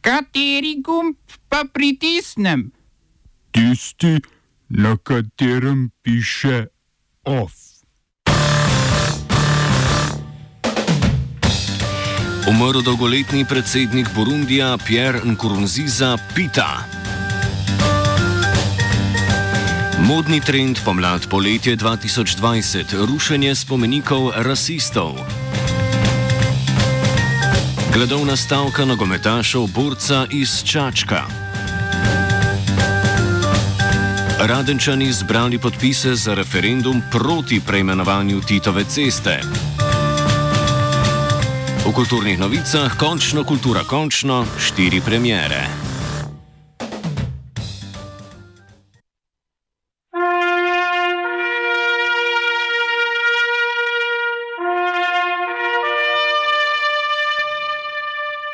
Kateri gumb pa pritisnem? Tisti, na katerem piše OF. Umrl dolgoletni predsednik Burundija Pierre Nkurunziza Pita. Modni trend pomlad poletje 2020, rušenje spomenikov rasistov. Gledovna stavka nogometašov borca iz Čačka. Radenčani zbrali podpise za referendum proti preimenovanju Titove ceste. V kulturnih novicah končno kultura, končno štiri premjere.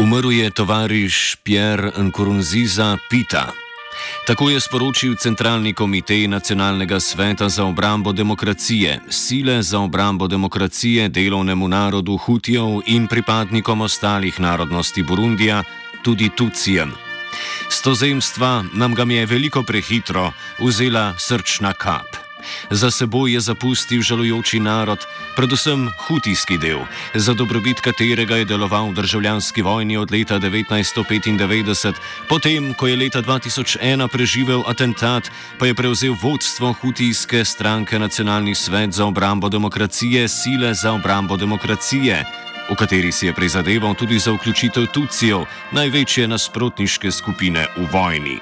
Umrl je tovariš Pierre Nkurunziza Pita. Tako je sporočil Centralni komitej Nacionalnega sveta za obrambo demokracije, sile za obrambo demokracije delovnemu narodu Hutijev in pripadnikom ostalih narodnosti Burundija, tudi Tucijem. Stozemstva nam ga je veliko prehitro vzela srčna kap. Za seboj je zapustil žalujoči narod, predvsem hutijski del, za dobrobit katerega je deloval v državljanski vojni od leta 1995, potem, ko je leta 2001 preživel atentat, pa je prevzel vodstvo hutijske stranke Nacionalni svet za obrambo demokracije, sile za obrambo demokracije. V kateri si je prizadeval tudi za vključitev Tucijev, največje nasprotniške skupine v vojni.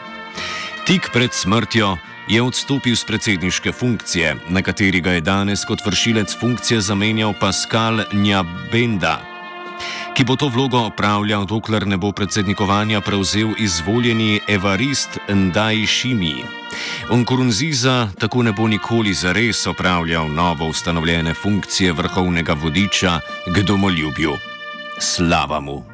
Tik pred smrtjo je odstopil z predsedniške funkcije, na kateri ga je danes kot vršilec funkcije zamenjal Pascal Njabenda, ki bo to vlogo opravljal, dokler ne bo predsednikovanja prevzel izvoljeni Evarist Ndajšimi. Onkurunziza tako ne bo nikoli zares opravljal novo ustanovljene funkcije vrhovnega vodiča k domoljubju. Slava mu!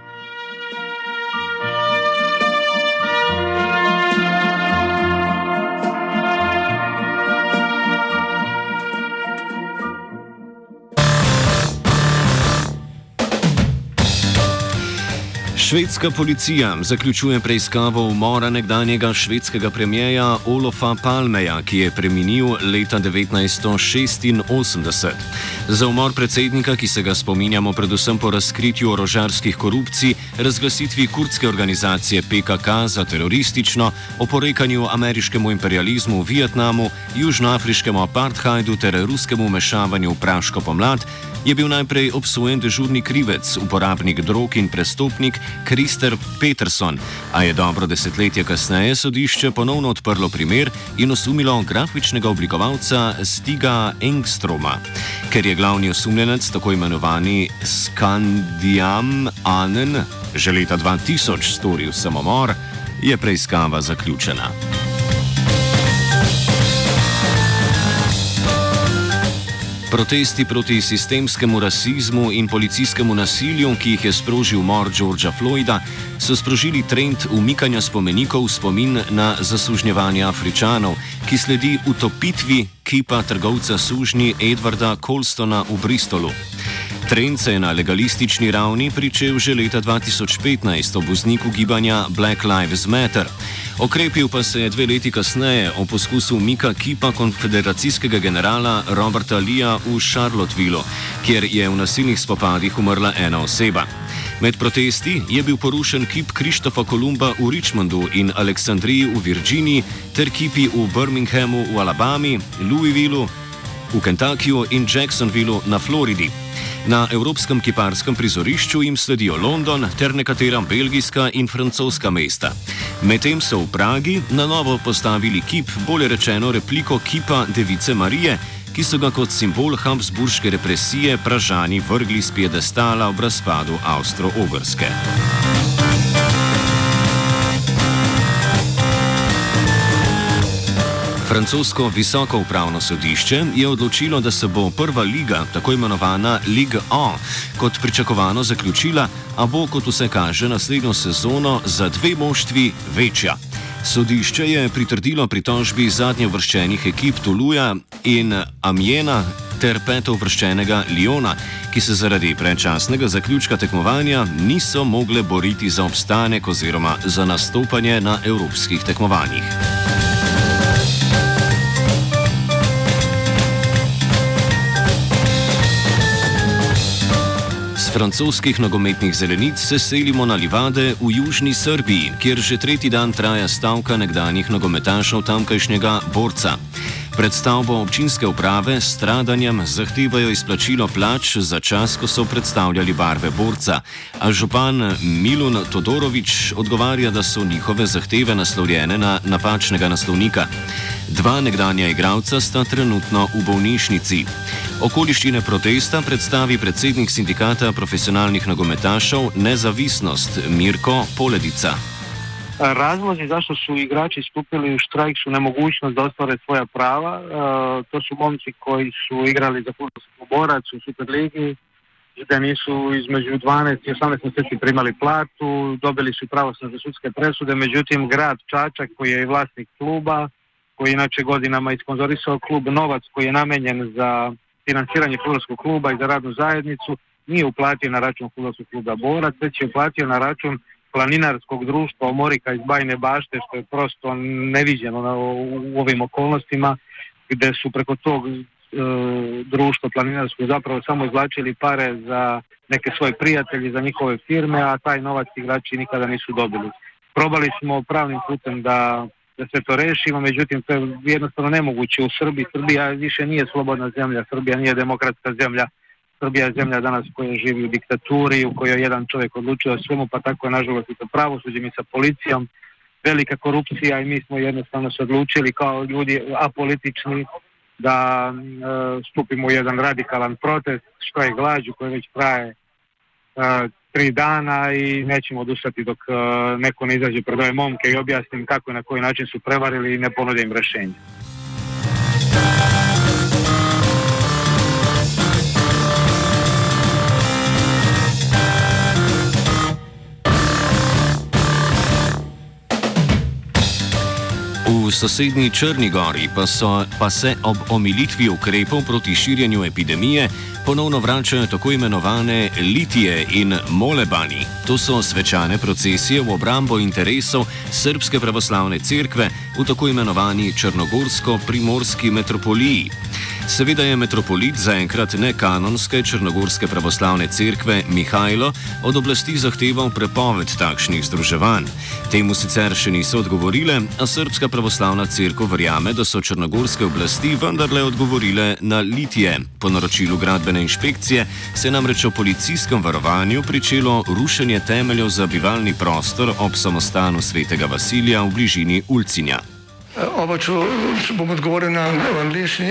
Švedska policija zaključuje preiskavo umora nekdanjega švedskega premijeja Olofa Palmeja, ki je preminil leta 1986. Za umor predsednika, ki se ga spominjamo predvsem po razkritju orožarskih korupcij, razglasitvi kurdske organizacije PKK za teroristično, oporekanju ameriškemu imperializmu v Vietnamu, južnoafriškemu apartheidu ter ruskemu mešavanju v praško pomlad, je bil najprej obsojen dežurni krivec, uporabnik drog in prestopnik Krister Peterson, a je dobro desetletje kasneje sodišče ponovno odprlo primer in osumilo grafičnega oblikovalca Stiga Engstroma, ker je glavni osumljenec tako imenovani Skandiam Anen že leta 2000 storil samomor, je preiskava zaključena. Protesti proti sistemskemu rasizmu in policijskemu nasilju, ki jih je sprožil umor Georgea Floyda, so sprožili trend umikanja spomenikov v spomin na zasužnjevanje Afričanov, ki sledi utopitvi kipa trgovca sužnji Edwarda Colstona v Bristolu. Trend se je na legalistični ravni pričel že leta 2015 ob vzniku gibanja Black Lives Matter. Okrepil pa se je dve leti kasneje o poskusu umika kipa konfederacijskega generala Roberta Lea v Charlotteville, kjer je v nasilnih spopadih umrla ena oseba. Med protesti je bil porušen kip Krištofa Kolumba v Richmondu in Aleksandriji v Virginiji ter kipi v Birminghamu v Alabami, Louisvillu, v Kentuckyju in Jacksonvillu na Floridi. Na evropskem kiparskem prizorišču jim sledijo London ter nekatera belgijska in francoska mesta. Medtem so v Pragi na novo postavili kip, bolje rečeno repliko kipa Device Marije, ki so ga kot simbol Habsburške represije pražani vrgli z piedestala ob razpadu Avstro-Ogrske. Francosko visoko upravno sodišče je odločilo, da se bo prva liga, tako imenovana Liga A, kot pričakovano zaključila, a bo, kot vse kaže, naslednjo sezono za dve moštvi večja. Sodišče je pritrdilo pritožbi zadnje vrščenih ekip Tuluja in Amjena ter peto uvrščenega Liona, ki se zaradi predčasnega zaključka tekmovanja niso mogle boriti za obstanek oziroma za nastopanje na evropskih tekmovanjih. Francoskih nogometnih zelenic se selimo na livade v južni Srbiji, kjer že tretji dan traja stavka nekdanjih nogometašov tamkajšnjega borca. Pred stavbo občinske uprave s stradanjem zahtevajo izplačilo plač za čas, ko so predstavljali barve borca, a župan Milun Todorovič odgovarja, da so njihove zahteve naslovljene na napačnega naslovnika. Dva nekdanja igralca sta trenutno v bolnišnici. Okoliščine protesta predstavi predsednik sindikata profesionalnih nogometašov Nezavisnost Mirko Poledica. Razlozi zašto su igrači stupili u štrajk su nemogućnost da ostvare svoja prava. E, to su momci koji su igrali za futbolski borac u Superligi, da nisu između 12 i 18 mjeseci primali platu, dobili su pravosne za sudske presude, međutim grad Čačak koji je i vlasnik kluba, koji inače godinama isponzorisao klub, novac koji je namenjen za financiranje futbolskog kluba i za radnu zajednicu, nije uplatio na račun futbolskog kluba Borac, već je uplatio na račun planinarskog društva Omorika iz Bajne bašte, što je prosto neviđeno na, u ovim okolnostima, gde su preko tog e, društva planinarskog zapravo samo izvlačili pare za neke svoje prijatelji, za njihove firme, a taj novac igrači nikada nisu dobili. Probali smo pravnim putem da, da se to rešimo, međutim to je jednostavno nemoguće u Srbiji. Srbija više nije slobodna zemlja, Srbija nije demokratska zemlja, Srbija je zemlja danas koja živi u diktaturi, u kojoj jedan čovjek odlučuje o svemu, pa tako je nažalost i sa pravosuđem i sa policijom. Velika korupcija i mi smo jednostavno se odlučili kao ljudi apolitični da e, stupimo u jedan radikalan protest, što je glađu koji već traje e, tri dana i nećemo odustati dok e, neko ne izađe pred ove momke i objasnim kako i na koji način su prevarili i ne ponudim rešenje. V sosednji Črni gori pa, so, pa se ob omilitvi ukrepov proti širjenju epidemije ponovno vračajo tako imenovane litije in molebani. To so svečane procesije v obrambo interesov Srpske pravoslavne cerkve v tako imenovani Črnogorsko-primorski metropoliji. Seveda je metropolit zaenkrat ne kanonske Črnogorske pravoslavne cerkve Mihajlo od oblasti zahteval prepoved takšnih združevanj. Temu sicer še niso odgovorile, a Srpska pravoslavna cerkev verjame, da so črnogorske oblasti vendarle odgovorile na litije. Po naročilu gradbene inšpekcije se je namreč o policijskem varovanju pričelo rušenje temeljev za bivalni prostor ob samostanu svetega Vasilija v bližini Ulcinja. Oba, če, če bom odgovoril na angliški.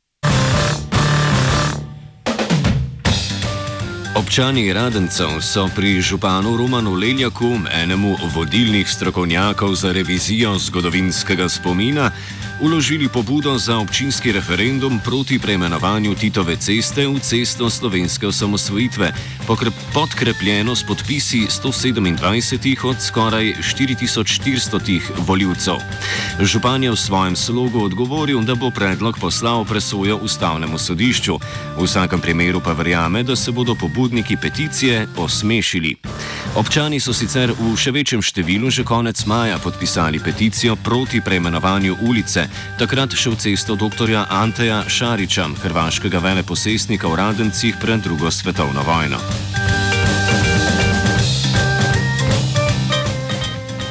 Občani Radencev so pri županu Romanu Leljaku, enemu vodilnih strokovnjakov za revizijo zgodovinskega spomina, uložili pobudo za občinski referendum proti preimenovanju Titove ceste v cesto slovenske osamosvojitve, podkrepljeno s podpisi 127 od skoraj 4400 voljivcev. Župan je v svojem slogu odgovoril, da bo predlog poslal presojo ustavnemu sodišču. V vsakem primeru pa verjame, da se bodo pobudniki peticije osmešili. Občani so sicer v še večjem številu že konec maja podpisali peticijo proti preimenovanju ulice, takrat še v cesto dr. Anteja Šariča, hrvaškega veleposestnika v Radencih pred drugo svetovno vojno.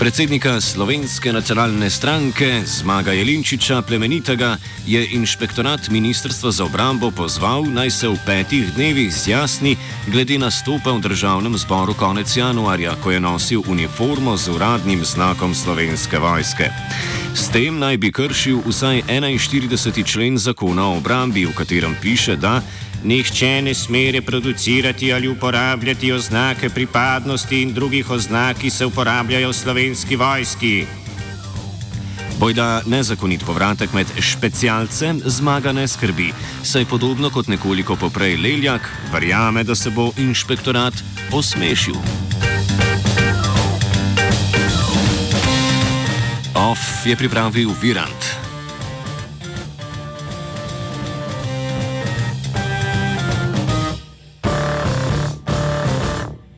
Predsednika slovenske nacionalne stranke Zmaga Jelinčiča plemenitega je inšpektorat Ministrstva za obrambo pozval naj se v petih dnevih zjasni glede nastopa v državnem zboru konec januarja, ko je nosil uniformo z uradnim znakom slovenske vojske. S tem naj bi kršil vsaj 41. člen zakona o obrambi, v katerem piše, da Nihče ne sme reproducirati ali uporabljati oznake pripadnosti in drugih oznak, ki se uporabljajo v slovenski vojski. Bojda nezakonit povratek med specialce zmaga ne skrbi, saj podobno kot nekoliko poprej Leljak, verjame, da se bo inšpektorat posmešil. OF je pripravil Virant.